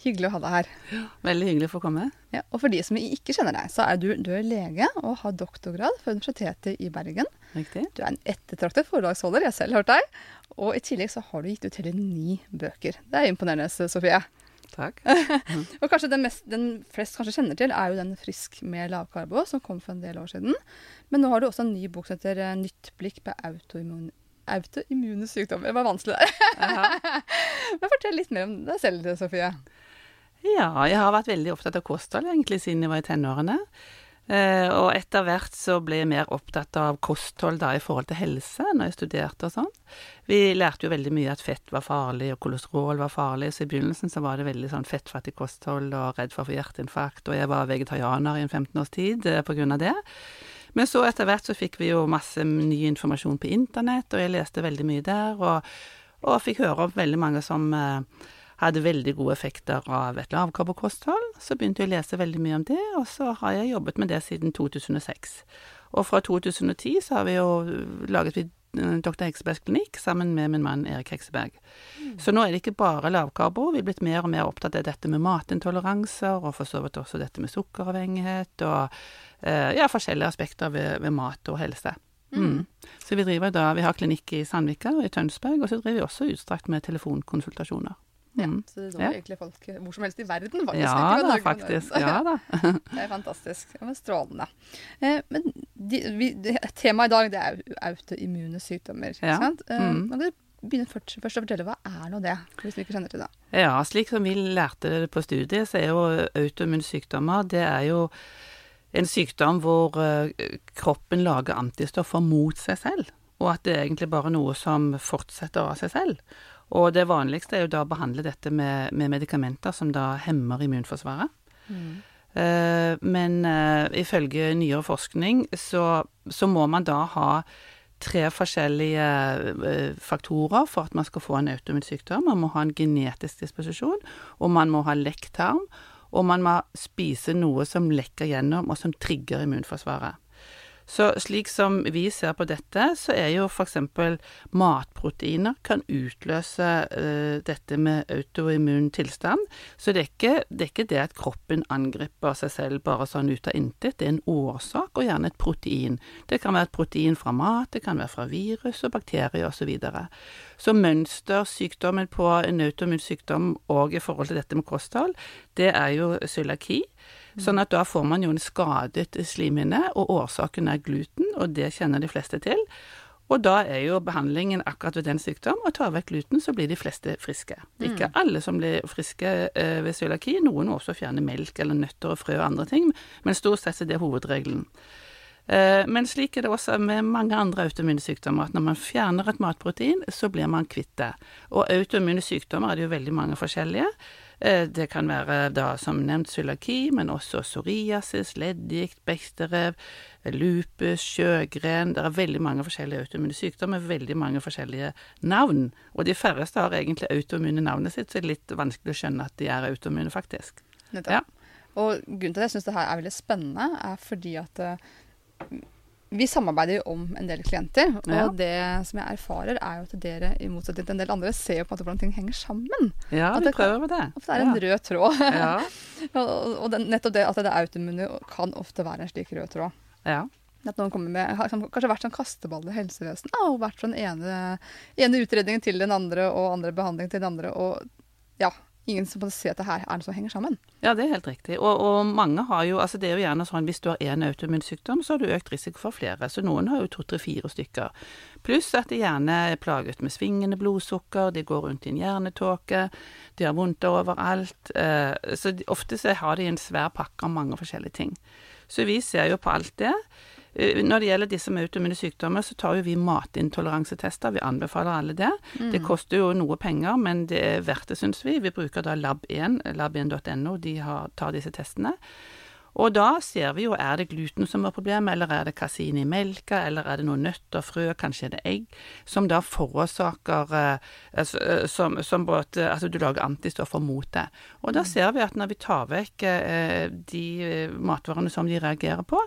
Hyggelig å ha deg her. Veldig hyggelig å få komme. Ja, og for de som ikke kjenner deg, så er du, du er lege og har doktorgrad fra Universitetet i Bergen. Riktig. Du er en ettertraktet foredragsholder, jeg har selv hørt deg. Og i tillegg så har du gitt ut hele ni bøker. Det er imponerende, Sofie. Takk. og kanskje den, mest, den flest kanskje kjenner til, er jo den 'Frisk med lavkarbo', som kom for en del år siden. Men nå har du også en ny bok som heter eh, 'Nytt blikk på autoimmun autoimmune sykdommer'. Det var vanskelig der. Men fortell litt mer om deg selv, Sofie. Ja, jeg har vært veldig opptatt av kosthold egentlig siden jeg var i tenårene. Eh, og etter hvert så ble jeg mer opptatt av kosthold da i forhold til helse, når jeg studerte og sånn. Vi lærte jo veldig mye at fett var farlig, og kolesterol var farlig, så i begynnelsen så var det veldig sånn fettfattig kosthold og redd for å få hjerteinfarkt, og jeg var vegetarianer i en 15 års tid eh, på grunn av det. Men så etter hvert så fikk vi jo masse ny informasjon på internett, og jeg leste veldig mye der, og, og fikk høre om veldig mange som eh, hadde veldig gode effekter av et lavkarbokosthold. Så begynte jeg å lese veldig mye om det, og så har jeg jobbet med det siden 2006. Og fra 2010 så har vi jo laget vi eh, Dr. Heksebergs klinikk sammen med min mann Erik Hekseberg. Mm. Så nå er det ikke bare lavkarbo, vi er blitt mer og mer opptatt av dette med matintoleranser, og for så vidt også dette med sukkeravhengighet, og eh, ja, forskjellige aspekter ved, ved mat og helse. Mm. Mm. Så vi driver da, vi har klinikk i Sandvika og i Tønsberg, og så driver vi også utstrakt med telefonkonsultasjoner. Ja, så det så ja. egentlig folk hvor som helst i verden, faktisk. Ja da, faktisk. Ja da. det er fantastisk. Det var strålende. Eh, men de, vi, de, temaet i dag det er autoimmune sykdommer. Ja. Sant? Eh, mm. Kan du begynne først, først, å fortelle hva er nå det, hvis vi ikke kjenner til det? Ja, slik som vi lærte det på studiet, så er jo autoimmune sykdommer det er jo en sykdom hvor uh, kroppen lager antistoffer mot seg selv, og at det er egentlig bare noe som fortsetter av seg selv. Og det vanligste er jo da å behandle dette med, med medikamenter som da hemmer immunforsvaret. Mm. Uh, men uh, ifølge nyere forskning så, så, må man da ha tre forskjellige uh, faktorer for at man skal få en autoimmun sykdom. Man må ha en genetisk disposisjon, og man må ha lekk tarm. Og man må spise noe som lekker gjennom, og som trigger immunforsvaret. Så slik som vi ser på dette, så er jo f.eks. matproteiner kan utløse uh, dette med autoimmun tilstand. Så det er, ikke, det er, ikke, det at kroppen angriper seg selv bare sånn ut av intet. Det er en årsak, og gjerne et protein. Det kan være et protein fra mat, det kan være fra virus og bakterier osv. Så, videre. så mønstersykdommen på en autoimmun sykdom og i forhold til dette med kosthold, det er jo cøliaki. Sånn at da får man jo en skadet slimhinne, og årsaken er gluten, og det kjenner de fleste til. Og da er jo behandlingen akkurat ved den sykdom å ta vekk gluten, så blir de fleste friske. Det er ikke mm. alle som blir friske eh, ved cøliaki, noen også fjerne melk eller nøtter og frø og andre ting, men stort sett er det hovedregelen. Eh, men slik er det også med mange andre autoimmune sykdommer, at når man fjerner et matprotein, så blir man kvitt det. Og autoimmune sykdommer er det jo veldig mange forskjellige. Eh, det kan være da som nevnt cøliaki, men også psoriasis, leddgikt, bekterev, lupus, sjøgren Det er veldig mange forskjellige autoimmune sykdommer, veldig mange forskjellige navn. Og de færreste har egentlig autoimmune navnet sitt, så det er litt vanskelig å skjønne at de er autoimmune, faktisk. Ja. Og grunnen til at jeg syns det her er veldig spennende, er fordi at uh, vi samarbeider jo om en del klienter, og ja. det som jeg erfarer, er jo at dere, i motsetning til en del andre, ser jo på en måte hvordan ting henger sammen. Ja, at vi prøver med det. At det er en ja. rød tråd. Ja. og, og den, nettopp det at det er autoimmune kan ofte være en slik rød tråd. Ja. At noen kommer med, har kanskje vært sånn kasteball i helsevesenet, og vært sånn ene, ene utredningen til den andre, og andre behandling til den andre, og ja, ingen som ser se at det her er noe som henger sammen. Ja, det er helt riktig. Og, og, mange har jo Altså det er jo gjerne sånn hvis du har én autoimmunsykdom, så har du økt risiko for flere. Så noen har jo to, tre, fire stykker. Pluss at de gjerne er plaget med svingende blodsukker, de går rundt i en hjernetåke, de har vondt overalt. Eh, så ofte så har de en svær pakke av mange forskjellige ting. Så vi ser jo på alt det. Eh, når det gjelder disse med autoimmune sykdommer, så tar jo vi matintoleransetester. Vi anbefaler alle det. Mm. Det koster jo noe penger, men det er verdt det, syns vi. Vi bruker da Lab1, lab1.no, de har, tar disse testene. Og da ser vi jo er det gluten som er problemet, eller er det kasein i melka, eller er det noen nøtter, frø, kanskje er det egg, som da forårsaker eh, som, som både, Altså du lager antistoffer mot det. Og da ser vi at når vi tar vekk eh, de matvarene som de reagerer på,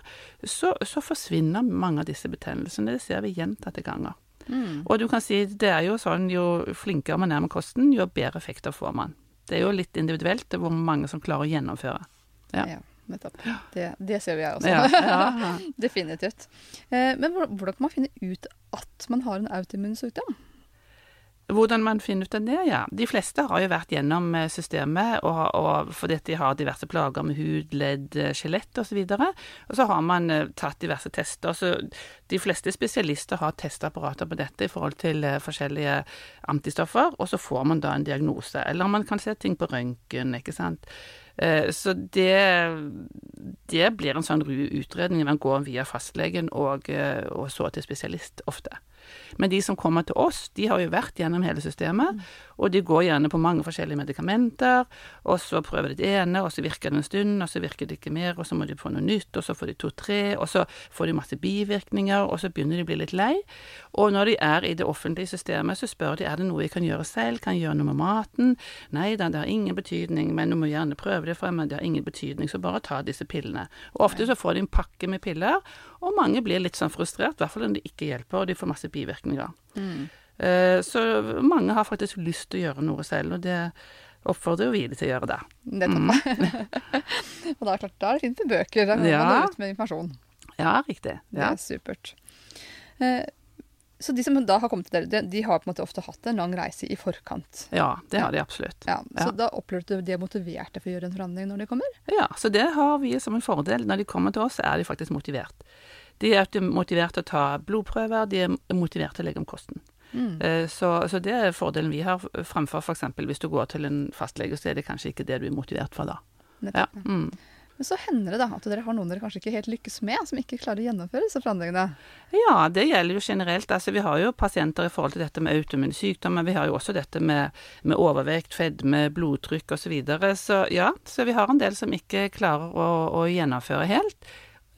så, så forsvinner mange av disse betennelsene. Det ser vi gjentatte ganger. Mm. Og du kan si det er jo sånn jo flinkere man er med kosten, jo bedre effekter får man. Det er jo litt individuelt hvor mange som klarer å gjennomføre. Ja. ja nettopp. Det, det, ser vi jeg også. Ja, ja. Definitivt. Eh, men hvordan kan man finne ut at man har en autoimmun sykdom? Hvordan man finner ut av det, ja. De fleste har jo vært gjennom eh, systemet, og, og fordi de har diverse plager med hud, ledd, eh, skjelett osv. Og, og så har man uh, tatt diverse tester. Så de fleste spesialister har testapparater på dette i forhold til forskjellige antistoffer, og så får man da en diagnose. Eller man kan se ting på røntgen, ikke sant. Så det, det blir en sånn utredning man går via fastlegen og, og så til spesialist ofte. Men de som kommer til oss, de har jo vært gjennom hele systemet, og de går gjerne på mange forskjellige medikamenter, og så prøver de det ene, og så virker det en stund, og så virker det ikke mer, og så må de få noe nytt, og så får de to-tre, og så får de masse bivirkninger, og så begynner de å bli litt lei. Og når de er i det offentlige systemet, så spør de er det noe jeg kan gjøre selv, kan jeg gjøre noe med maten? Nei da, det har ingen betydning, men du må gjerne prøve det for meg, det har ingen betydning, så bare ta disse pillene. Og ofte så får de en pakke med piller, og mange blir litt sånn frustrert, i hvert fall om det ikke hjelper, og de får masse bivirkninger. Mm. Uh, så mange har faktisk lyst til å gjøre noe selv, og det oppfordrer jo vi dem til å gjøre det. Nettopp. Mm. og da er, klart, da er det fint med bøker, da kan ja. man ut med informasjon. Ja, riktig. Ja. Det er supert. Uh, så de som da har kommet til dere, de har på en måte ofte hatt en lang reise i forkant? Ja, det har de absolutt. Ja, så ja. da opplever du de er motiverte for å gjøre en forandring når de kommer? Ja, så det har vi som en fordel. Når de kommer til oss, er de faktisk motivert. De er motivert til å ta blodprøver, de er motivert til å legge om kosten. Mm. Eh, så, så, det er fordelen vi har fremfor f.eks. hvis du går til en fastlege, så er det kanskje ikke det du er motivert for da. Ja. Mm. Men så hender det da at dere har noen dere kanskje ikke helt lykkes med, som ikke klarer å gjennomføre disse forandringene? Ja, det gjelder jo generelt. Altså, vi har jo pasienter i forhold til dette med autoimmune sykdommer. Vi har jo også dette med, med overvekt, fedme, blodtrykk osv. Så, videre. så ja, så vi har en del som ikke klarer å, å gjennomføre helt.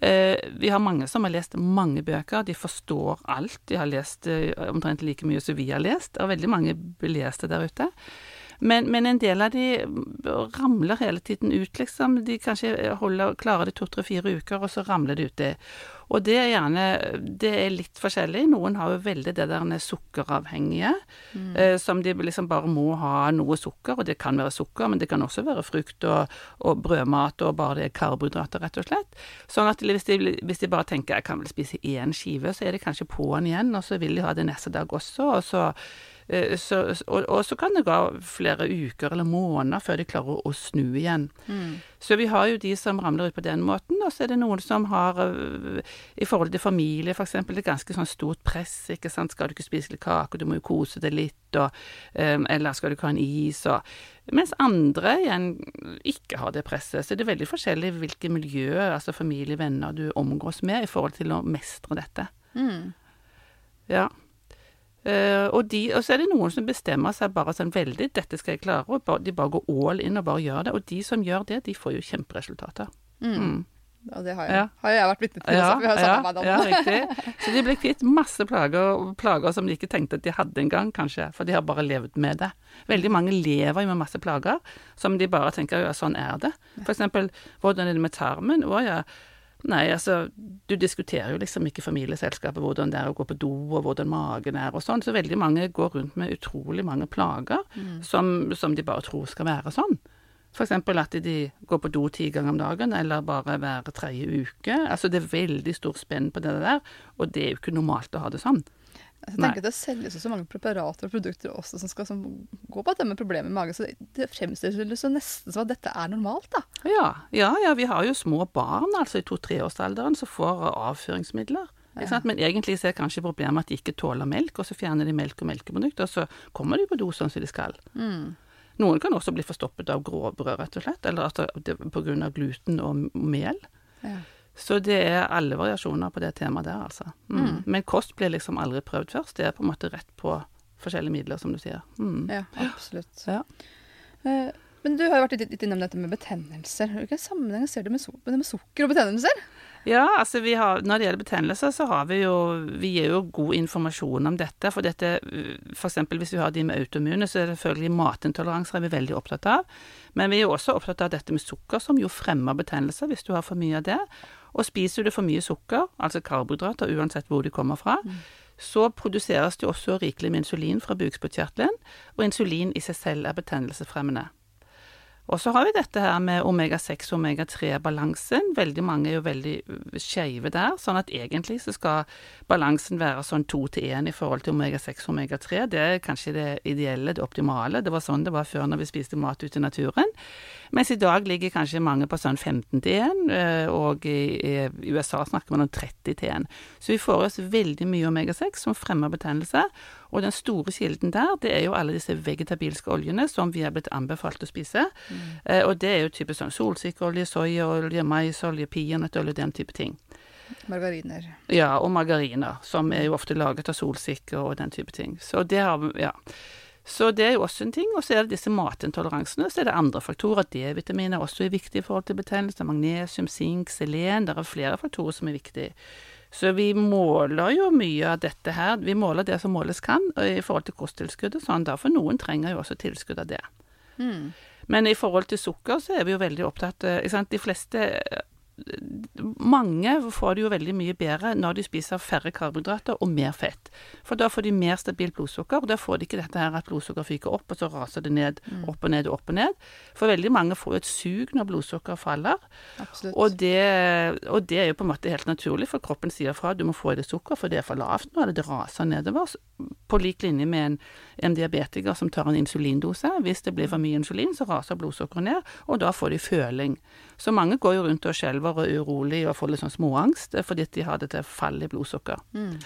Eh, vi har mange som har lest mange bøker. De forstår alt. De har lest eh, omtrent like mye som vi har lest. Og veldig mange beleste der ute. Men, men, en del av de ramler hele tiden ut, liksom. De kanskje holder, klarer det to, tre, fire uker, og så ramler det uti. Og det er gjerne Det er litt forskjellig. Noen har jo veldig det der sukkeravhengige, mm. eh, som de liksom bare må ha noe sukker, og det kan være sukker, men det kan også være frukt og, og brødmat og bare det er karbohydrater, rett og slett. Sånn at hvis de, hvis de bare tenker jeg kan vel spise én skive, så er det kanskje på'n igjen, og så vil de ha det neste dag også, og så så, og, og, så kan det gå flere uker eller måneder før de klarer å, snu igjen. Mm. Så vi har jo de som ramler ut på den måten, og så er det noen som har eh, i forhold til familie f.eks. et ganske sånn stort press. ikke sant, Skal du ikke spise litt kake, du må jo kose deg litt, og, um, eller skal du ikke ha en is, og Mens andre igjen ikke har det presset. Så det er veldig forskjellig hvilke miljø, altså familie, venner, du omgås med i forhold til å mestre dette. Mm. Ja. Uh, og, de, og, så er det noen som bestemmer seg bare sånn veldig 'dette skal jeg klare', og bare, de bare går all in og bare gjør det. Og de som gjør det, de får jo kjemperesultater. Mm. Mm. Og det har jeg, ja. har jeg vært vitne til. Ja, vi har ja, ja, riktig. Så de ble kvitt masse plager, plager som de ikke tenkte at de hadde engang, kanskje. For de har bare levd med det. Veldig mange lever jo med masse plager som de bare tenker ja, sånn er det. For eksempel, hvordan er det med tarmen? Å ja Nei, altså, du diskuterer jo liksom ikke familieselskapet hvordan det er å gå på do, og hvordan magen er og sånn, så veldig mange går rundt med utrolig mange plager mm. som, som, de bare tror skal være sånn. Eksempel at de går på do ti ganger om dagen, eller bare hver tredje uke. Altså det er veldig stor spenn på det der, og det er jo ikke normalt å ha det sånn. Jeg tenker at Det selges så mange preparater og produkter også som skal som, gå på dette med problemer med magen. Så det fremstilles så nesten som at dette er normalt, da. Ja, ja, ja vi har jo små barn altså i to-treårsalderen som får avføringsmidler. Ja. Men egentlig så er kanskje problemet at de ikke tåler melk, og så fjerner de melk og melkeprodukter, og så kommer de på do sånn som de skal. Mm. Noen kan også bli forstoppet av gråbrød, rett og slett, eller at det, på grunn av gluten og mel. Ja. Så det er alle variasjoner på det temaet der, altså. Mm. Mm. Men kost blir liksom aldri prøvd først. Det er på en måte rett på forskjellige midler, som du sier. Mm. Ja, absolutt. Ja. Eh, Men du har jo vært litt, litt innom dette med betennelser. Hvilken sammenheng ser du med, su med sukker og betennelser? Ja, altså vi har, Når det gjelder betennelser, så har vi jo Vi gir jo god informasjon om dette. For dette, f.eks. hvis vi har de med autoimmune, så er det selvfølgelig matintoleranser er vi veldig opptatt av. Men vi er jo også opptatt av dette med sukker, som jo fremmer betennelser hvis du har for mye av det. Og spiser du for mye sukker, altså karbohydrater, uansett hvor de kommer fra, mm. så produseres det også rikelig med insulin fra bukspyttkjertelen, og insulin i seg selv er betennelsesfremmende. Og så har vi dette her med omega-6 og omega-3-balansen. Veldig mange er jo veldig øh, skeive der, sånn at egentlig så skal balansen være sånn to til én i forhold til omega-6 og omega-3. Det er kanskje det ideelle, det optimale. Det var sånn det var før når vi spiste mat ute i naturen. Mens i dag ligger kanskje mange på sånn 15 til 1, øh, og i, USA snakker man om 30 til 1. Så vi får oss veldig mye omega-6 som fremmer betennelse. Og den store kilden der, det er jo alle disse vegetabilske oljene som vi er blitt anbefalt å spise. Mm. Eh, og det er jo type sånn solsikkeolje, soyaolje, maisolje, peanøttolje, den type ting. Margariner. Ja, og margariner, som er jo ofte laget av solsikker og den type ting. Så det har vi, ja. Så det er jo også en ting. Og så er det disse matintoleransene. Så er det andre faktorer. D-vitamin er også viktig i forhold til betennelse. Magnesium, sink, selen. Det er flere faktorer som er viktige. Så vi måler jo mye av dette her. Vi måler det som måles kan i forhold til kosttilskuddet. sånn. For noen trenger jo også tilskudd av det. Mm. Men i forhold til sukker så er vi jo veldig opptatt eh, De fleste mange får det jo veldig mye bedre når de spiser færre karbohydrater og mer fett. For da får de mer stabilt blodsukker, og da får de ikke dette her at blodsukker fyker opp, og så raser det ned, mm. opp og ned og opp og ned. For veldig mange får jo et sug når blodsukker faller. Og det, og det, er jo på en måte helt naturlig, for kroppen sier fra at du må få i deg sukker, for det er for lavt nå, eller det raser nedover. På lik linje med en, en diabetiker som tar en insulindose. Hvis det blir for mye insulin, så raser blodsukkeret ned, og da får de føling. Så mange går jo rundt og skjelver og er urolig og får litt sånn småangst fordi de har dette fallet i blodsukker. Mm.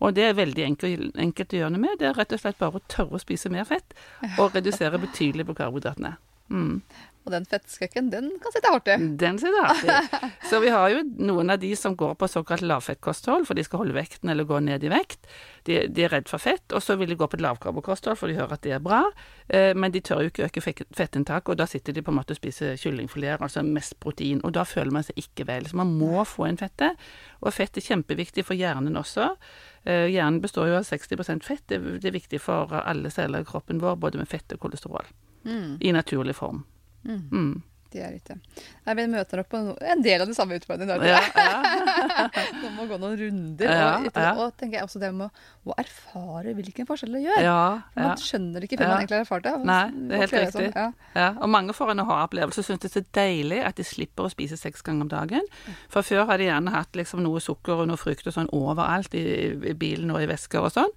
Og det er veldig enkelt, enkelt, å gjøre noe med. Det er rett og slett bare å tørre å spise mer fett og redusere betydelig på karbohydratene. Mm. Og den fettskrekken, den kan sitte hardt i. Den sitter hardt i. Så vi har jo noen av de som går på såkalt lavfettkosthold, for de skal holde vekten eller gå ned i vekt. De, de er redd for fett, og så vil de gå på et lavkarbokosthold, for de hører at det er bra. Eh, men de tør jo ikke øke fettinntaket, og da sitter de på en måte og spiser kyllingfileter, altså mest protein. Og da føler man seg ikke vel. Så man må få inn fettet. Og fett er kjempeviktig for hjernen også. Eh, hjernen består jo av 60% fett. Det, er viktig for alle celler i kroppen vår, både med fett og kolesterol. Mm. I naturlig form. Mm. Mm. Det er ikke vi møter opp på en del av de samme utfordringene. Ja, ja. Nå må gå noen runder. Ja, og, ja. og tenker jeg også det med å, erfare hvilken forskjell det gjør. Ja, man skjønner det ikke før man egentlig har erfart det. Nei, det er helt riktig. Sånn. Og mange får en aha-opplevelse. Syns det er så deilig at de slipper å spise seks ganger om dagen. For før har de gjerne hatt liksom noe sukker og noe frukt og sånn overalt i, i bilen og i vesker og sånn.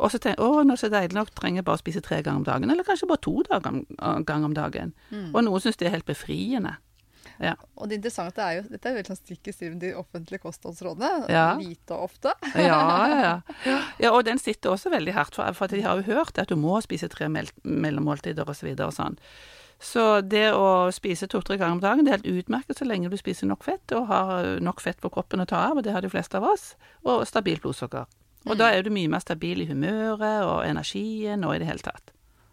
Og så tenker jeg å, nå er det så deilig nok, trenger jeg bare å spise tre ganger om dagen. Eller kanskje bare to ganger om dagen. Mm. Og noen syns det er helt befriende. Ja. Og det interessante er jo Dette er jo veldig sånn stikk i strid med de offentlige kostholdsrådene. Ja. Lite og ofte. ja, ja, ja, ja. Og den sitter også veldig hardt, for, for de har jo hørt at du må spise tre mellommåltider osv. Så og sånn. Så det å spise to-tre ganger om dagen det er helt utmerket så lenge du spiser nok fett og har nok fett på kroppen å ta av, og det har de fleste av oss, og stabilt blodsukker. Og mm. da er du mye mer stabil i humøret og energien og i det hele tatt.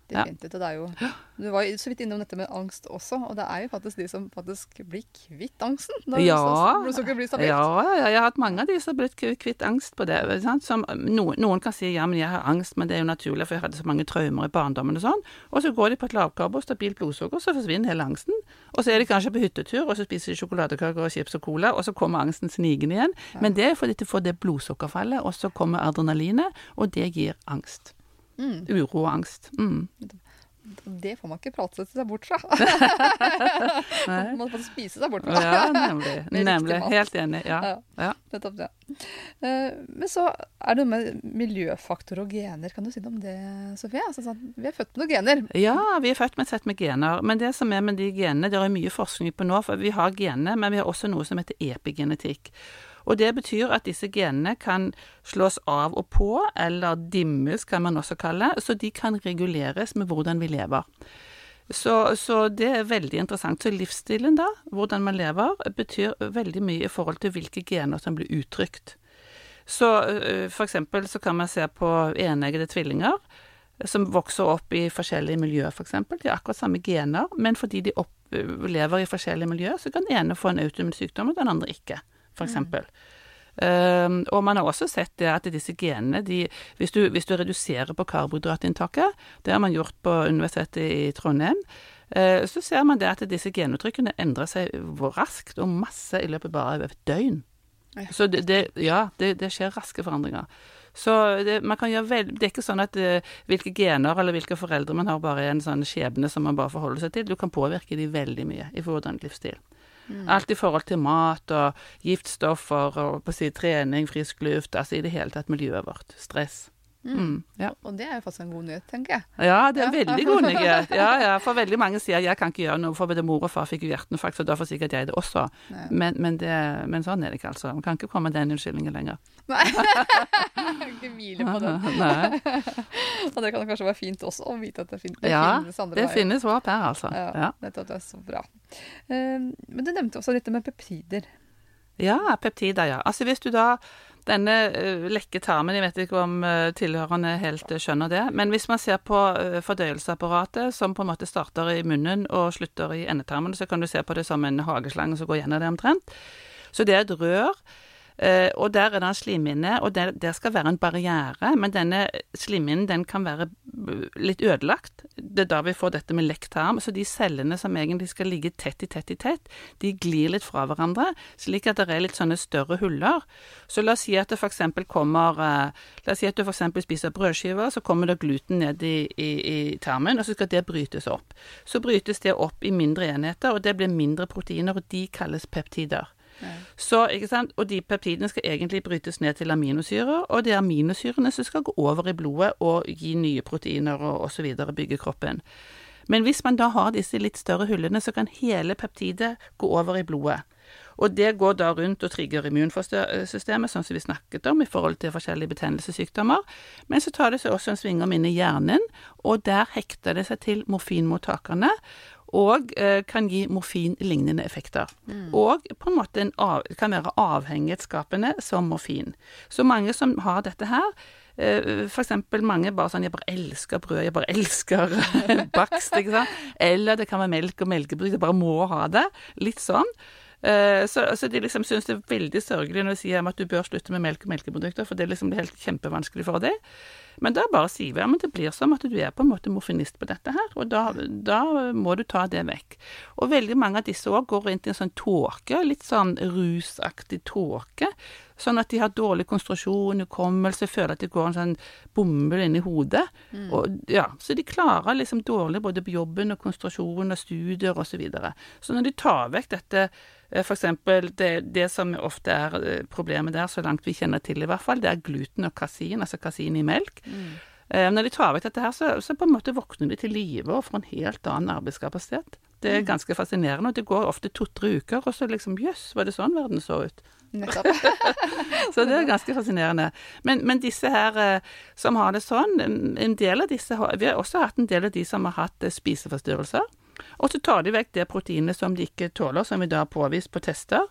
Definitivt. Og det er jo Du var så vidt innom dette med angst også, og det er jo faktisk de som faktisk blir kvitt angsten når ja, blodsukkeret blir stabilt. Ja, ja, jeg har hatt mange av de som har blitt kvitt angst på det. Som, noen, noen, kan si ja, men jeg har angst, men det er jo naturlig, for jeg hadde så mange traumer i barndommen og sånn. Og så går de på et lavkarbo stabilt blodsukker, så forsvinner hele angsten. Og så er de kanskje på hyttetur, og så spiser de sjokoladekaker og chips og cola, og så kommer angsten snigende igjen. Men det er fordi de får det blodsukkerfallet, og så kommer adrenalinet, og det gir angst. Mm. Uro og angst. Mm. Det får man ikke prate seg bort fra. man får spise seg bort fra. ja, nemlig. nemlig. Helt enig. Ja. ja. Nettopp det. Uh, men så er det noe med miljøfaktor og gener. Kan du si noe om det, Sofie? Altså, sånn, vi er født med noen gener. Ja, vi er født med et sett med gener. Men det som er med de genene, det er mye forskning på nå. For vi har genene, men vi har også noe som heter epigenetikk. Og det betyr at disse genene kan slås av og på, eller dimmes kan man også kalle, så de kan reguleres med hvordan vi lever. Så, så, det er veldig interessant. Så livsstilen, da, hvordan man lever, betyr veldig mye i forhold til hvilke gener som blir uttrykt. Så for eksempel så kan man se på eneggede tvillinger. som vokser opp i forskjellige miljøer, f.eks. For de har akkurat samme gener, men fordi de opp, lever i forskjellige miljøer, så kan den ene få en autoimmun sykdom, og den andre ikke, f.eks. Um, og man har også sett det at disse genene de, hvis, du, hvis, du, reduserer på karbohydratinntaket, det har man gjort på Universitetet i Trondheim, uh, så ser man det at disse genuttrykkene endrer seg raskt og masse i løpet bare av et døgn. Ja. Så det, det, ja, det, det skjer raske forandringer. Så det, man kan gjøre vel, det er ikke sånn at uh, hvilke gener eller hvilke foreldre man har, bare er en sånn skjebne som man bare forholder seg til. Du kan påvirke de veldig mye i forhold til livsstil. Mm. Alt i forhold til mat og giftstoffer og på å si trening, frisk luft, altså i det hele tatt miljøet vårt. Stress. Mm. Mm, ja. Og det er jo faktisk en god nyhet, tenker jeg. Ja, det er en veldig god nyhet. Ja, ja, for veldig mange sier jeg kan ikke gjøre noe, for både mor og far fikk jo hjerteinfarkt, så da får sikkert jeg det også. Men, men, det, men, sånn er det ikke, altså. Man kan ikke komme med den unnskyldningen lenger. Nei. ikke hvile på den. Og det kan kanskje være fint også å vite at det, finnes, det ja, finnes andre veier. Ja, det finnes håp her, altså. Ja, nettopp. Det er så bra. Uh, men du nevnte også litt med peptider. Ja, peptider, ja. Altså hvis du da denne uh, lekke tarmen, jeg vet ikke om tilhørende helt uh, skjønner det, men hvis man ser på fordøyelsesapparatet som på en måte starter i munnen og slutter i endetarmen, så kan du se på det som en hageslange som går gjennom det omtrent. Så det er et rør og der er det en slimhinne, og der, der, skal være en barriere, men denne slimhinnen den kan være litt ødelagt. Det er da vi får dette med lekt tarm. Så de cellene som egentlig skal ligge tett i tett i tett, de glir litt fra hverandre, slik at det er litt sånne større huller. Så la oss si at det f.eks. kommer La oss si at du f.eks. spiser brødskiver, så kommer det gluten ned i, i, i tarmen, og så skal det brytes opp. Så brytes det opp i mindre enheter, og det blir mindre proteiner, og de kalles peptider. Så? Og de peptidene skal egentlig brytes ned til aminosyrer, og det er aminosyrene som skal gå over i blodet og gi nye proteiner og osv. bygge kroppen. Men hvis man da har disse litt større hullene, så kan hele peptidet gå over i blodet. Og det går da rundt og trigger immunsystemet, sånn som vi snakket om, i forhold til forskjellige betennelsessykdommer. Men så tar det seg også en svingom inn i hjernen, og der hekter det seg til morfinmottakerne og eh, kan gi morfinlignende effekter. Mm. Og på en måte en av, kan være avhengighetsskapende som morfin. Så mange som har dette her, eh, eksempel mange bare sånn 'Jeg bare elsker brød. Jeg bare elsker bakst.' ikke sant? Eller det kan være melk og melkebruk. Jeg bare må ha det. Litt sånn. Eh, så, så, de liksom syns det er veldig sørgelig når de sier at du bør slutte med melk og melkeprodukter, for det er liksom helt kjempevanskelig for dem. Men da bare sier vi ja, det blir som at du er på en måte morfinist på dette her, og da, da må du ta det vekk. Og veldig mange av disse òg går inn i en sånn tåke, litt sånn rusaktig tåke. Sånn at de har dårlig konsentrasjon, hukommelse, føler at de går en sånn bomull inni hodet. Mm. Og, ja, så de klarer liksom dårlig både på jobben og konsentrasjon og studier osv. Så, videre. så når de tar vekk dette F.eks. for eksempel det, det, som ofte er eh, problemet der, så langt vi kjenner til i hvert fall, det er gluten og kasin, altså kasin i melk. Mm. Eh, når de tar vekk dette her, så, så, på en måte våkner de til live og får en helt annen arbeidskapasitet. Det er mm. ganske fascinerende, og det går ofte to-tre uker, og så liksom jøss, var det sånn verden så ut? Nettopp. så det er ganske fascinerende. Men, men disse her eh, som har det sånn, en del av disse Vi har også hatt en del av de som har hatt spiseforstyrrelser. Og så tar de vekk det proteinet som de ikke tåler, som vi da har påvist på tester.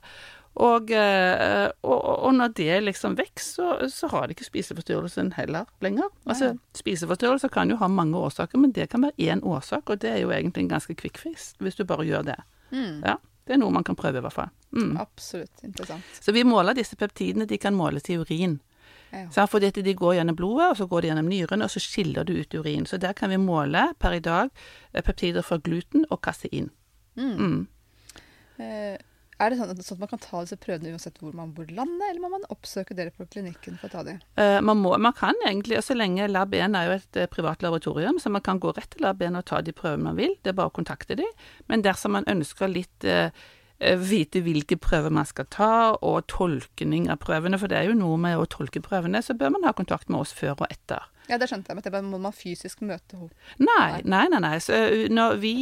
Og, eh, og, og, når det liksom vekk, så, så, har de ikke spiseforstyrrelsen heller lenger. Altså, Spiseforstyrrelser kan jo ha mange årsaker, men det kan være én årsak, og det er jo egentlig en ganske quick fix, hvis du bare gjør det. Mm. Ja, Det er noe man kan prøve, i hvert fall. Mm. Absolutt interessant. Så vi måler disse peptidene, de kan måles i urin. Ja. Fordi de går gjennom blodet, og så går de gjennom nyrene, og så skiller du ut urin. Så der kan vi måle per i dag eh, peptider fra gluten og kasein. Mm. Mm. Eh, er det sånn sånn at, man kan ta disse prøvene uansett hvor man bor i landet, eller må man oppsøke dere på klinikken for å ta dem? Uh, man, man, kan egentlig, og så lenge Lab 1 er jo et uh, privat laboratorium, så man kan gå rett til Lab 1 og ta de prøvene man vil. Det er bare å kontakte dem. Men dersom man ønsker litt Eh, vite hvilke prøver man skal ta, og tolkning av prøvene. For det er jo noe med å tolke prøvene, så bør man ha kontakt med oss før og etter. Ja, det skjønte jeg, men det må man fysisk møte henne? Nei, nei, nei. nei. Så, vi,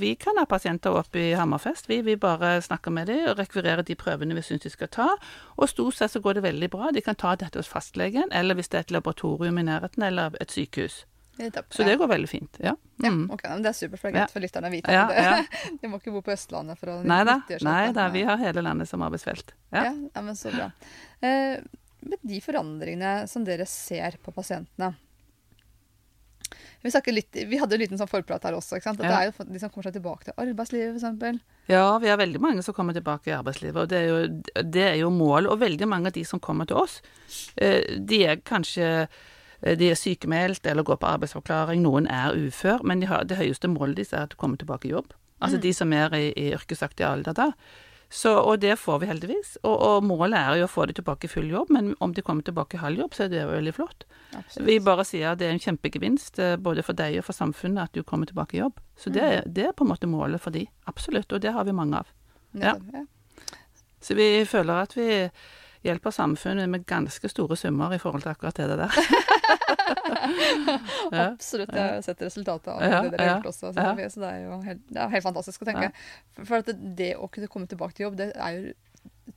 vi, kan ha pasienter oppe i Hammerfest. Vi, vi bare snakker med dem og rekvirerer de prøvene vi syns de skal ta. Og stort sett så går det veldig bra. De kan ta dette hos fastlegen, eller hvis det er et laboratorium i nærheten, eller et sykehus. Så det går veldig fint. Ja. ja mm. ok, men Det er supert, for det er greit for lytterne å vite. Ja, ja. de må ikke bo på Østlandet for å Nei da, vi har hele landet som arbeidsfelt. Ja, ja men så bra. Eh, med de forandringene som dere ser på pasientene, Vi, litt, vi hadde en liten sånn forprat her også. ikke sant? At Ja. Det er jo de som kommer seg tilbake til arbeidslivet, f.eks. Ja, vi har veldig mange som kommer tilbake i arbeidslivet, og det er jo, det er jo målet. Og veldig mange av de som kommer til oss, eh, de er kanskje eh, de er sykemeldt eller går på arbeidsavklaring, noen er ufør, men de har, det høyeste målet deres er at de kommer tilbake i jobb. Altså de som er i, i yrkesaktig alder da. Så, og det får vi heldigvis. Og, og målet er jo å få de tilbake i full jobb, men om de kommer tilbake i halv jobb, så er det jo veldig flott. Absolutt. Vi bare sier at det er en kjempegevinst eh, både for deg og for samfunnet at du kommer tilbake i jobb. Så det, er- det er på en måte målet for de. Absolutt. Og det har vi mange av. ja. Ja. Så vi føler at vi hjelper samfunnet med ganske store summer i forhold til akkurat det der. Absolutt. Jeg har sett resultatet av det dere har gjort også. Så, det- så det er jo helt, det er helt fantastisk å tenke. For, det, det å kunne komme tilbake til jobb, det er jo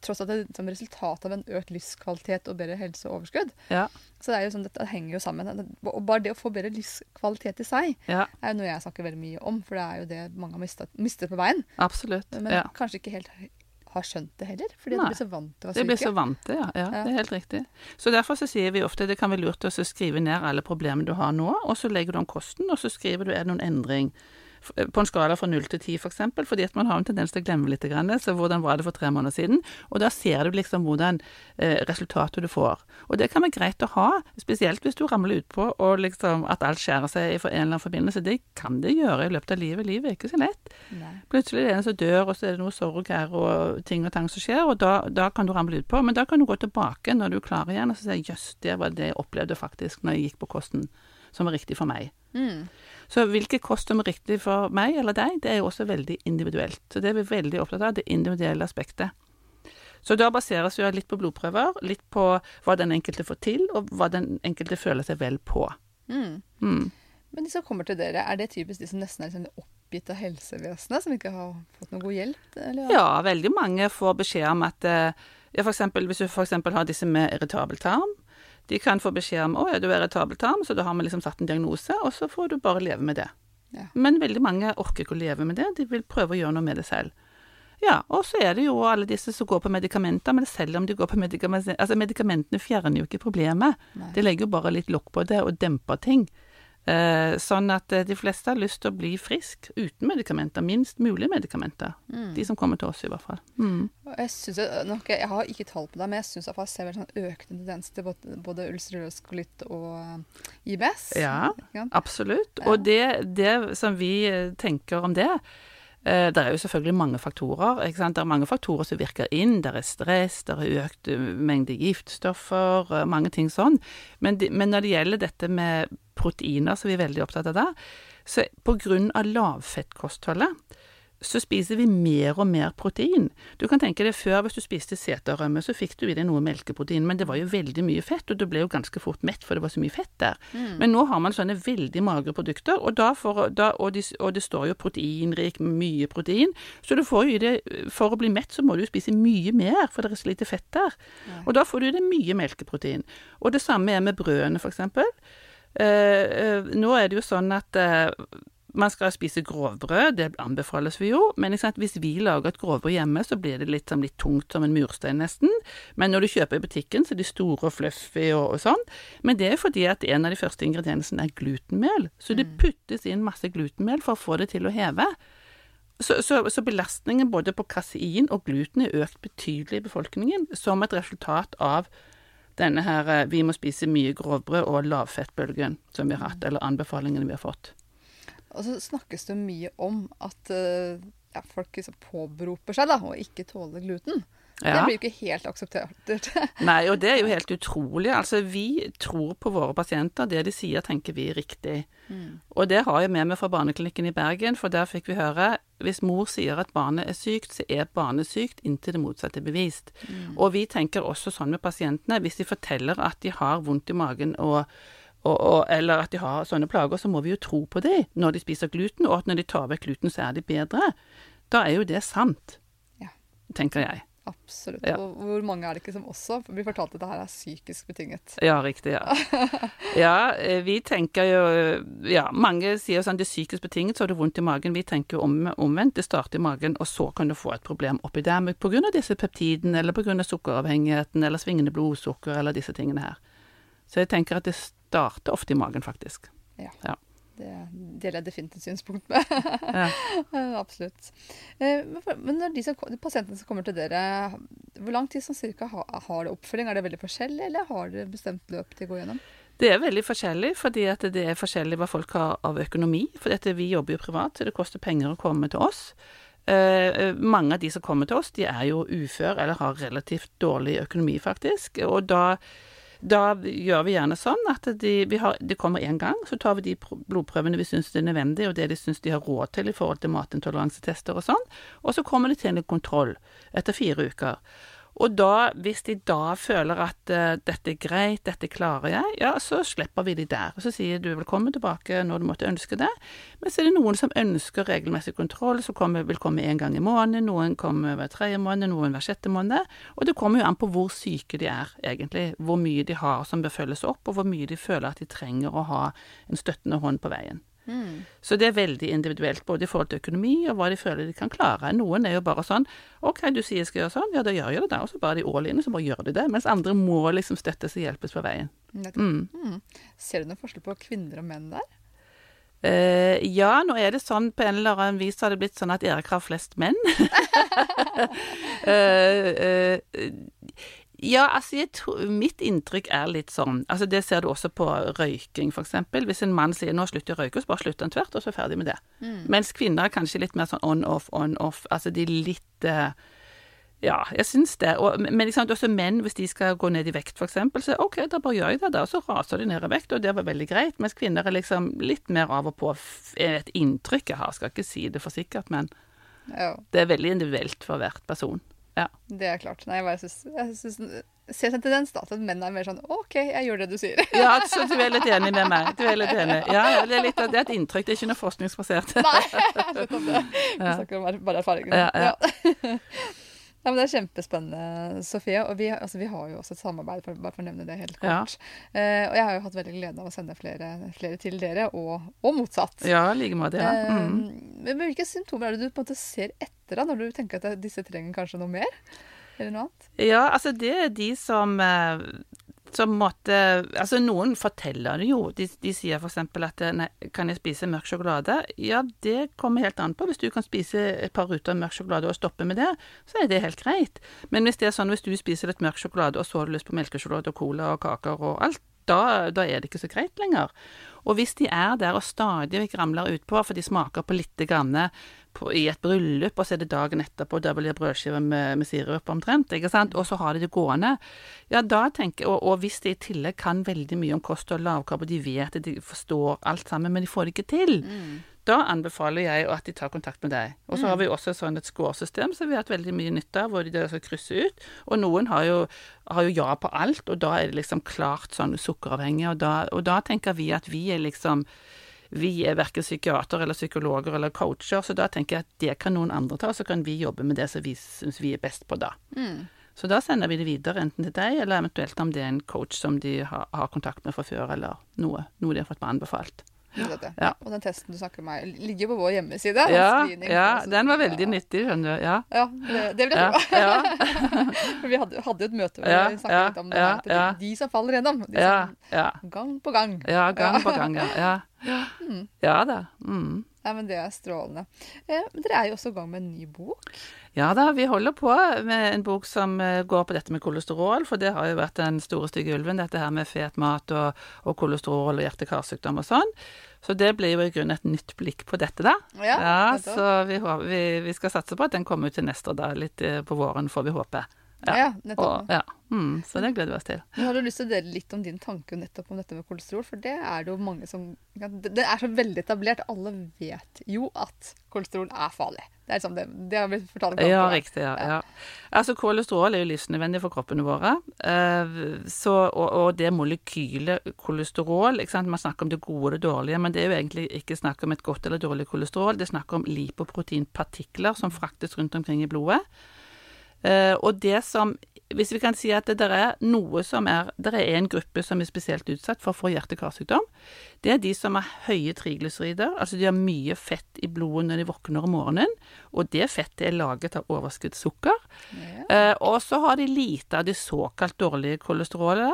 tross alt et som resultat av en økt livskvalitet og bedre helse og overskudd. Ja, Så det er jo sånn, dette henger jo sammen. Og bare det å få bedre livskvalitet i seg ja, er jo noe jeg snakker veldig mye om, for det er jo det mange har mistet, mistet på veien. absolutt. Men Ja. kanskje ikke helt har skjønt det heller, fordi Nei. de blir så vant til å Det De blir så vant til, ja. ja. Ja. Det er helt riktig. Så derfor så sier vi ofte det kan være lurt å skrive ned alle problemene du har nå, og så legger du om kosten, og så skriver du er det noen endring. På en skala fra null til ti, for eksempel, fordi at man har en tendens til å glemme litt. Grann, så hvordan var det for tre måneder siden? Og da ser du liksom hvordan eh, resultatet du får. Og det kan være greit å ha, spesielt hvis du ramler utpå og liksom at alt skjærer seg i en eller annen forbindelse. Det kan det gjøre i løpet av livet. Livet er ikke så lett. Nei. Plutselig er det en som dør, og så er det noe sorg her og ting og tang som skjer, og da, da kan du ramle utpå. Men da kan du gå tilbake når du er klar igjen og så si jøss, det var det jeg opplevde faktisk når jeg gikk på kosten som var riktig for meg. Mm. Så hvilket kost som er riktig for meg eller deg, det er jo også veldig individuelt. Så det er vi veldig opptatt av, det individuelle aspektet. Så da baseres vi litt på blodprøver, litt på hva den enkelte får til, og hva den enkelte føler seg vel på. Mm. Mm. Men de som kommer til dere, er det typisk de som nesten er liksom oppgitt av helsevesenet, som ikke har fått noe god hjelp? Eller? Ja, veldig mange får beskjed om at eh, ja, for eksempel, Hvis du f.eks. har disse med irritabel tarm, de kan få beskjed om å ja, du er irritabel tarm, så da har vi liksom satt en diagnose, og så får du bare leve med det. Ja. Men veldig mange orker ikke å leve med det, de vil prøve å gjøre noe med det selv. Ja, og så er det jo alle disse som går på medikamenter, men selv om de går på medikamenter Altså, medikamentene fjerner jo ikke problemet. Nei. De legger jo bare litt lokk på det og demper ting. Eh, sånn at eh, de fleste har lyst til å bli frisk uten medikamenter. Minst mulig medikamenter. Mm. De som kommer til oss, i hvert fall. Mm. Jeg, synes, nok, jeg har ikke tall på det, men jeg syns jeg ser en sånn økende tendens til både, både ulcerøs kolitt og eh, IBS. Ja. Absolutt. Og det, det som vi tenker om det eh, Det er jo selvfølgelig mange faktorer. Ikke sant? Det er mange faktorer som virker inn. Det er stress, det er økt mengde giftstoffer, mange ting sånn. Men, de, men når det gjelder dette med proteiner, som vi er veldig opptatt av det, så av lavfettkostholdet så spiser vi mer og mer protein. Du kan tenke deg før, hvis du spiste seterrømme, så fikk du i deg noe melkeprotein, men det var jo veldig mye fett, og du ble jo ganske fort mett, for det var så mye fett der. Men nå har man sånne veldig magre produkter, og, da får, da, og, de, og det står jo proteinrik, mye protein, så du får jo i det, for å bli mett så må du jo spise mye mer, for det er så lite fett der. Og da får du i deg mye melkeprotein. Og det samme er med brødene, for eksempel. Eh, eh, nå er det jo sånn at eh, man skal spise grovbrød, det anbefales vi jo, men hvis vi lager et grovbrød hjemme, så blir det litt, litt tungt som en murstein nesten. Men når du kjøper i butikken, så er de store og fluffy og, og sånn. Men det er fordi at en av de første ingrediensene er glutenmel. Så det puttes inn masse glutenmel for å få det til å heve. Så, så, så belastningen både på kasein og gluten er økt betydelig i befolkningen som et resultat av denne her eh, vi må spise mye grovbrød og lavfettbølgen som vi har hatt, eller anbefalingene vi har fått. Og så snakkes det mye om at eh, ja, folk liksom påberoper seg da, å ikke tåle gluten. Det blir jo ikke helt akseptert. Nei, og det er jo helt utrolig. Altså, vi tror på våre pasienter. Det de sier, tenker vi er riktig. Og det har jeg med meg fra Barneklinikken i Bergen, for der fikk vi høre hvis mor sier at barnet er sykt, så er barnet sykt inntil det motsatte er bevist. Og vi tenker også sånn med pasientene. Hvis de forteller at de har vondt i magen og og, og, eller at de har sånne plager, så må vi jo tro på dem når de spiser gluten, og at når de tar vekk gluten, så er de bedre. Da er jo det sant, Ja. tenker jeg. Absolutt. Ja. Og hvor mange er det ikke som også blir fortalt at det her er psykisk betinget? Ja, riktig. Ja, ja eh, vi tenker jo Ja, mange sier sånn det er psykisk betinget, så har du vondt i magen. Vi tenker jo om, omvendt. Det starter i magen, og så kan du få et problem oppi der av disse peptidene, eller av sukkeravhengigheten, eller svingende blodsukker, eller disse tingene her. Så jeg tenker at det starter ofte i magen, faktisk. Ja. Ja. Det deler jeg definitivt synspunkt med. Ja. Eh, Absolutt. Eh, Men, når de, som, de pasientene som kommer til dere, hvor lang tid som cirka har, har det oppfølging? Er det veldig forskjellig, eller har dere bestemt løp de går gjennom? Det er veldig forskjellig, fordi at det er forskjellig hva folk har av økonomi. For dette, vi jobber jo privat, så det koster penger å komme til oss. Eh, eh, mange av de som kommer til oss, de er jo ufør eller har relativt dårlig økonomi, faktisk. Og da, da gjør vi gjerne sånn at de, har, de kommer én gang, så tar vi de blodprøvene vi syns er nødvendig, og det de syns de har råd til i forhold til matintoleransetester og sånn. Og så kommer de til en kontroll etter fire uker. Og da, hvis de da føler at uh, dette er greit, dette klarer jeg, ja, så slipper vi de der. Og så sier du velkommen tilbake når du måtte ønske det. Men så er det noen som ønsker regelmessig kontroll, som kommer, vil komme en gang i måneden, noen kommer hver tredje måned, noen hver sjette måned. Og det kommer jo an på hvor syke de er, egentlig. Hvor mye de har som bør følges opp, og hvor mye de føler at de trenger å ha en støttende hånd på veien. Så det er veldig individuelt, både i forhold til økonomi og hva de føler de kan klare. Noen er jo bare sånn OK, du sier jeg skal gjøre sånn, ja da gjør jeg det, da. Og så bare de all in, og så bare gjør de det. Mens andre må liksom støttes og hjelpes på veien. Mm. Mm. Ser du noen forskjell på kvinner og menn der? Uh, ja, nå er det sånn på en eller annen vis har det blitt sånn at Erik har flest menn. uh, eh, ja, altså tror, mitt inntrykk er litt sånn Altså det ser du også på røyking, eksempel. Hvis en mann sier 'nå slutter jeg å røyke', så bare slutter han tvert, og så er ferdig med det. Mens kvinner er kanskje litt mer sånn on-off, on-off. Altså de litt eh, ja, jeg syns det. Og, men liksom, også menn, hvis de skal gå ned i vekt, eksempel, så OK, da bare gjør jeg det, da. Og så raser de ned i vekt, og det var veldig greit. Mens kvinner er liksom litt mer av og på et inntrykk jeg har. Skal ikke si det for sikkert, men Ja, det er veldig individuelt for hvert person. Ja. det er klart. Nei, jeg syns ser en tendens da, til at menn er mer sånn OK, jeg gjør det du sier. ja, så du er litt enig med meg. Du er litt enig. Ja, det er, litt, det er et inntrykk, det er ikke noe forskningsbasert. Nei, nettopp det. Vi snakker om bare erfaring. Ja, ja. Ja, men Det er kjempespennende, Sofie. Og vi, altså, vi har jo også et samarbeid, for, bare for å nevne det helt Ja. kort. Eh, og jeg har jo hatt veldig glede av å sende flere, flere til dere, og, og motsatt. Ja, like måte. Ja. Eh, Mm. men hvilke symptomer er det du på en måte ser etter da, når du tenker at disse trenger kanskje noe mer? Eller noe annet? Ja, altså det er de som eh, som måtte Altså noen forteller det jo. De, de sier f.eks. at nei, kan jeg spise mørk sjokolade? Ja, det kommer helt an på. Hvis du kan spise et par ruter mørk sjokolade og stoppe med det, så er det helt greit. Men hvis det er sånn hvis du spiser litt mørk sjokolade, og så har du lyst på melkesjokolade og cola og kaker og alt, da, da er det ikke så greit lenger. Og hvis de er der og stadig vekk ramler utpå, for de smaker på lite grann på, i et bryllup, og så er det dagen etterpå, der blir det brødskive med, med sirup omtrent, ikke sant, og så har de det gående, ja da tenker jeg, og, og hvis de i tillegg kan veldig mye om kost og lavkarbo, de vet det, de forstår alt sammen, men de får det ikke til, da anbefaler jeg at de tar kontakt med deg. Og så har vi også sånn et scoresystem som vi har hatt veldig mye nytte av, hvor de skal krysse ut. Og noen har jo, har jo ja på alt, og da er det liksom klart sånn sukkeravhengig. Og da, og da tenker vi at vi er liksom Vi er verken psykiater eller psykologer eller coacher, så da tenker jeg at det kan noen andre ta, så kan vi jobbe med det som vi syns vi er best på da. Så da sender vi det videre, enten til deg, eller eventuelt om det er en coach som de har, har kontakt med fra før, eller noe, noe de har fått anbefalt. Ja. Og den testen du snakker om, ligger på vår hjemmeside. Ja, ja, altså. den var veldig Ja. nyttig, skjønner du. Ja. Ja, det, det vil jeg tro. ja, For vi hadde, hadde et møte hvor vi snakket ja, litt om det. ja, her, de, de som faller gjennom. De som ja. gang på gang. Ja, gang på gang, ja. Ja, ja da. Mm. Nei, men Det er strålende. Eh, dere er jo også i gang med en ny bok. Ja da, vi holder på med en bok som eh, går på dette med kolesterol, for det har jo vært den store stygge ulven, dette her med fet mat og, og kolesterol og hjerte-karsykdom og sånn. Så det blir jo i grunnen et nytt blikk på dette, da. Ja, ja så vi, vi, vi skal satse på at den kommer ut til neste år, da. Litt eh, på våren, får vi håpe. Ja, Ja. nettopp. Og, ja. Mm, så det gleder vi oss til. Nå Har du lyst til å dele litt om din tanke nettopp om dette med kolesterol? For det er det jo mange som Det er så veldig etablert. Alle vet jo at kolesterol er farlig. Det er liksom det, det har blitt fortalt. Om, Ja, riktig. Ja, ja. Altså, kolesterol er jo livsnødvendig for kroppene våre. Eh, så, og, og det molekylet kolesterol? Man snakker om det gode og det dårlige, men det er jo egentlig ikke snakk om et godt eller dårlig kolesterol. Det er snakk om lipoproteinpartikler som fraktes rundt omkring i blodet. Eh, og det som Hvis vi kan si at det der er noe som er Det er en gruppe som er spesielt utsatt for å få hjerte-karsykdom. Det er de som har høye triglycerider, altså de har mye fett i blodet når de våkner om morgenen. Og det fettet er laget av overskuddssukker. Ja. Eh, og så har de lite av de såkalt dårlige kolesterolet,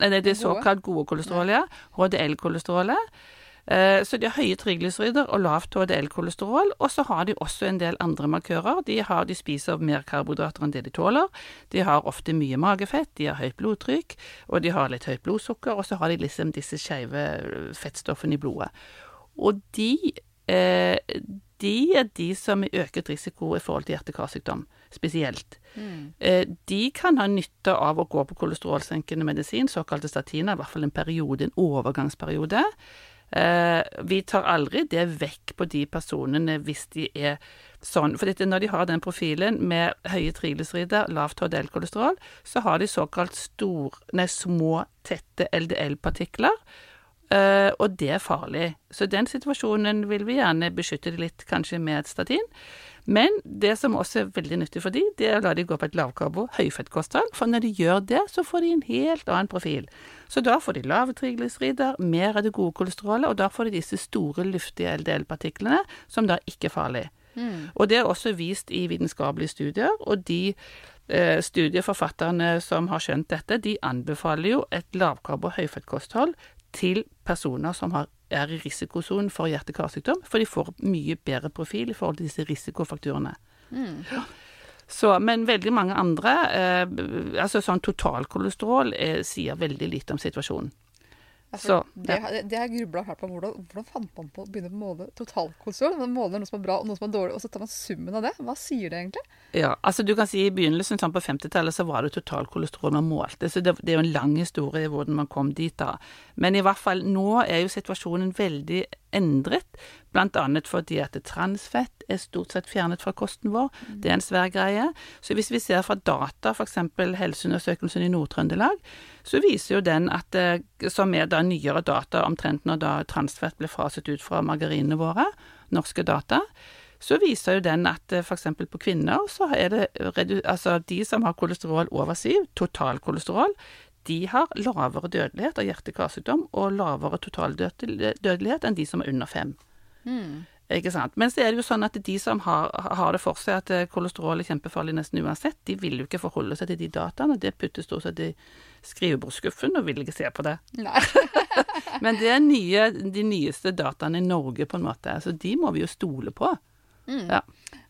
eller det Gode. såkalt gode kolesterolet, HDL-kolesterolet. Eh, Så de har høye triglycerider og lavt HDL-kolesterol, og så har de også en del andre markører. De, har, de spiser mer karbohydrater enn det de tåler. De har ofte mye magefett, de har høyt blodtrykk, og de har litt høyt blodsukker, og så har de liksom disse skeive fettstoffene i blodet. Og de, eh, de er de som er øket risiko i forhold til hjerte-karsykdom, spesielt. Mm. de kan ha nytte av å gå på kolesterolsenkende medisin, såkalte statiner, i hvert fall en periode, en overgangsperiode. Eh, vi tar aldri det vekk på de personene hvis de er sånn. For når de har den profilen med høye triglycerider, lavt HDL-kolesterol, så har de såkalt stor, nei, små, tette LDL-partikler. Eh, og det er farlig. Så den situasjonen vil vi gjerne beskytte litt, kanskje med et statin. Men det som også er veldig nyttig for de, det er å la de gå på et lavkarbo, høyfettkosthold. For når de gjør det, så får de en helt annen profil. Så da får de lave triglycerider, mer av det gode kolesterolet, og da får de disse store, luftige LDL-partiklene, som da ikke er farlig. Og det er også vist i vitenskapelige studier, og de eh, studieforfatterne som har skjønt dette, de anbefaler jo et lavkarbo høyfettkosthold til personer som har, er i risikosonen for hjerte-karsykdom, for de får mye bedre profil i forhold til disse risikofaktorene. Så, men veldig mange andre, eh, altså sånn totalkolesterol, eh, sier veldig lite om situasjonen. Ja, for Så, det, har- det har jeg grubla fælt på. Hvordan, hvordan fant man på å begynne å måle totalkolesterol? Man måler noe som er bra og noe som er dårlig, og så tar man summen av det. Hva sier det egentlig? Ja, altså du kan si i begynnelsen, sånn på 50-tallet, så var det totalkolesterol man målte, så det, det er jo en lang historie hvordan man kom dit da. Men i hvert fall nå er jo situasjonen veldig endret, annet fordi at transfett er stort sett fjernet fra kosten vår. Det er en svær greie. Så hvis vi ser fra data, f.eks. Helseundersøkelsen i Nord-Trøndelag, så viser jo den at, eh, som er da nyere data omtrent når da transfett ble faset ut fra margarinene våre, norske data, så viser jo den at f.eks. på kvinner så er det altså de som har kolesterol over 7, totalkolesterol, de har lavere dødelighet av hjerte-karsykdom og lavere totaldødelighet enn de som er under 5. Ikke sant? Men så er det jo sånn at de som har, har det for seg at eh, kolesterol er kjempefarlig nesten uansett, de vil jo ikke forholde seg til de dataene. Det puttes stort sett i skrivebordsskuffen og vil ikke se på det. Men det er nye, de nyeste dataene i Norge, på en måte. Så de må vi jo stole på. Ja.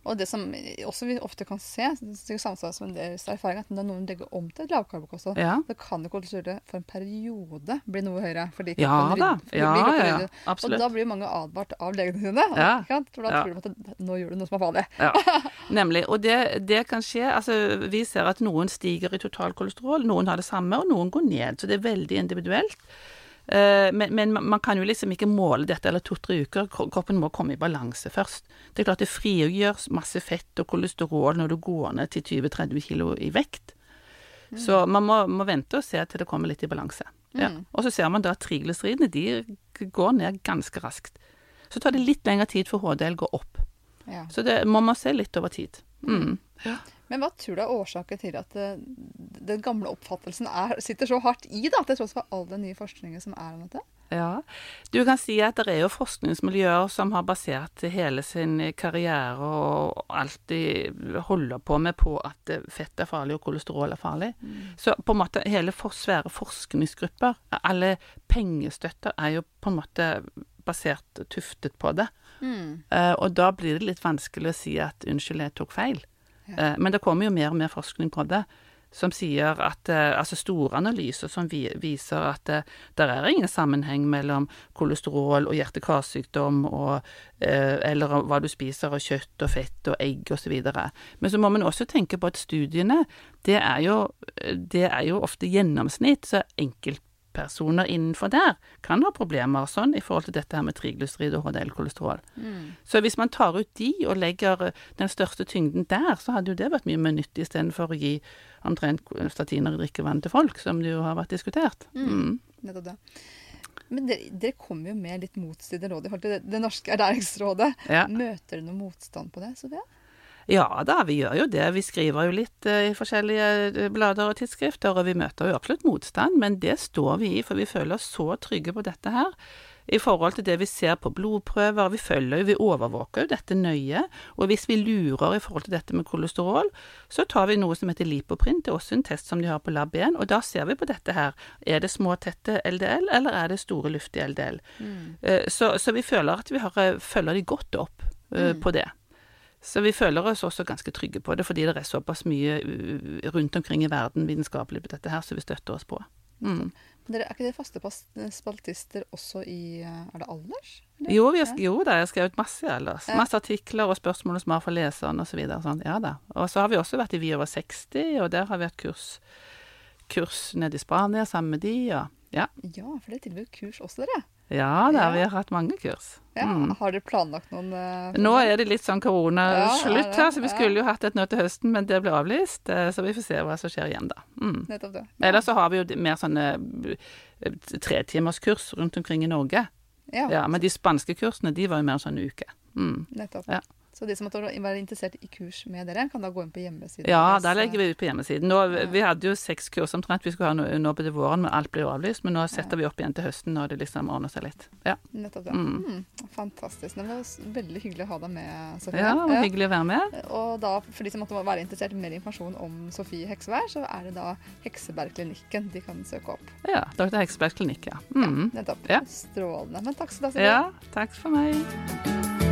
Og det som også vi ofte kan se, det er samsvar som deres erfaring, at når noen legger om til et lavkarbokost, Ja. så kan det kolesterolet for en periode bli noe høyere. Fordi Ja da. Ja, ja, ja. Absolutt. Og da blir mange advart av legene sine. Ja. For da tror de at nå gjør du noe som er farlig. Ja, nemlig. Og det, det kan skje. Altså, vi ser at noen stiger i totalkolesterol, noen har det samme, og noen går ned. Så det er veldig individuelt. Eh, Men, men man kan jo liksom ikke måle dette eller to-tre uker. Kroppen må komme i balanse først. Det er klart det frigjøres masse fett og kolesterol når du går ned til 20-30 kilo i vekt. Så man må, må vente og se til det kommer litt i balanse. Ja. Og så ser man da at triglyceridene de går ned ganske raskt. Så tar det litt lengre tid for HDL går opp. Ja. Så det må man se litt over tid. Mm. Men hva tror du er årsaken til at eh, den gamle oppfattelsen er, sitter så hardt i, da, til tross for all den nye forskningen som er om dette? Ja. Du kan si at det er jo forskningsmiljøer som har basert hele sin karriere og alt de holder på med på at fett er farlig og kolesterol er farlig. Så på en måte hele for svære forskningsgrupper, alle pengestøtter, er jo på en måte basert tuftet på det. Eh, og da blir det litt vanskelig å si at unnskyld, jeg tok feil. Eh, men det kommer jo mer og mer forskning på det. Som sier at eh, Altså store analyser som vi, viser at det der er ingen sammenheng mellom kolesterol og hjerte-karsykdom og eh, Eller hva du spiser av kjøtt og fett og egg osv. Men så må man også tenke på at studiene, det er jo, det er jo ofte gjennomsnitt. Så enkeltpersoner innenfor der kan ha problemer sånn i forhold til dette her med triglycerid og HDL-kolesterol. Så hvis man tar ut de og legger den største tyngden der, så hadde jo det vært mye mer nyttig istedenfor å gi omtrent statiner i drikkevann til folk, som det jo har vært diskutert. Mm. Mm. Men dere, dere kommer jo med litt motstridende råd i forhold til det, norske ernæringsrådet. Ja. Møter dere noe motstand på det? Sofie? Ja da, vi gjør jo det. Vi skriver jo litt eh, i forskjellige eh, blader og tidsskrifter, og vi møter jo absolutt motstand, men det står vi i, for vi føler oss så trygge på dette her. i forhold til det vi ser på blodprøver. Vi følger jo, vi overvåker jo dette nøye. Og hvis vi lurer i forhold til dette med kolesterol, så tar vi noe som heter lipoprint. Det er også en test som de har på lab 1, og da ser vi på dette her. Er det små, tette LDL, eller er det store, luftige LDL? Mm. Så, så, vi føler at vi har, følger de godt opp mm. på det. Så vi føler oss også ganske trygge på det, fordi det er såpass mye rundt omkring i verden vitenskapelig på dette her, så vi støtter oss på. Mm. Dere, er ikke dere faste spaltister også i Er det Alders? Jo, vi har, jo da, jeg har skrevet masse i Alders. Masse artikler og spørsmål som har for leseren osv. Så sånn. Ja da. Og så har vi også vært i Vi over 60, og der har vi hatt kurs, kurs nede i Spania sammen med de. Og, ja. ja, for det tilbyr kurs også, dere. Ja da, vi har hatt mange kurs. Ja, mm. Har dere planlagt noen uh, Nå er det litt sånn koronaslutt ja, her, så vi skulle jo hatt et nå til høsten, men det ble avlyst. Uh, så vi får se hva som skjer igjen da. Mm. Nettopp det. Ja. Ellers så har vi jo mer sånne uh, tretimerskurs rundt omkring i Norge. Ja. ja. Men de spanske kursene, de var jo mer sånn en uke. Mm. Nettopp. Ja. Så de som måtte være interessert i kurs med dere, kan da gå inn på hjemmesiden? Ja, der legger vi ut på hjemmesiden. Nå, vi hadde jo seks kurs omtrent vi skulle ha nå, nå på våren, men alt ble avlyst. Men nå setter vi opp igjen til høsten når det liksom ordner seg litt. Ja. Nettopp det. Mm. Mm, fantastisk. Det var veldig hyggelig å ha deg med, Sofie. Ja, det var hyggelig å være med. Og da, for de som måtte være interessert i mer informasjon om Sofie Heksevær, så er det da Heksebergklinikken de kan søke opp. Ja. Dr. Heksebergklinikk, ja. Mm. ja nettopp. Ja. Strålende. Men takk skal du ha. Ja, takk for meg.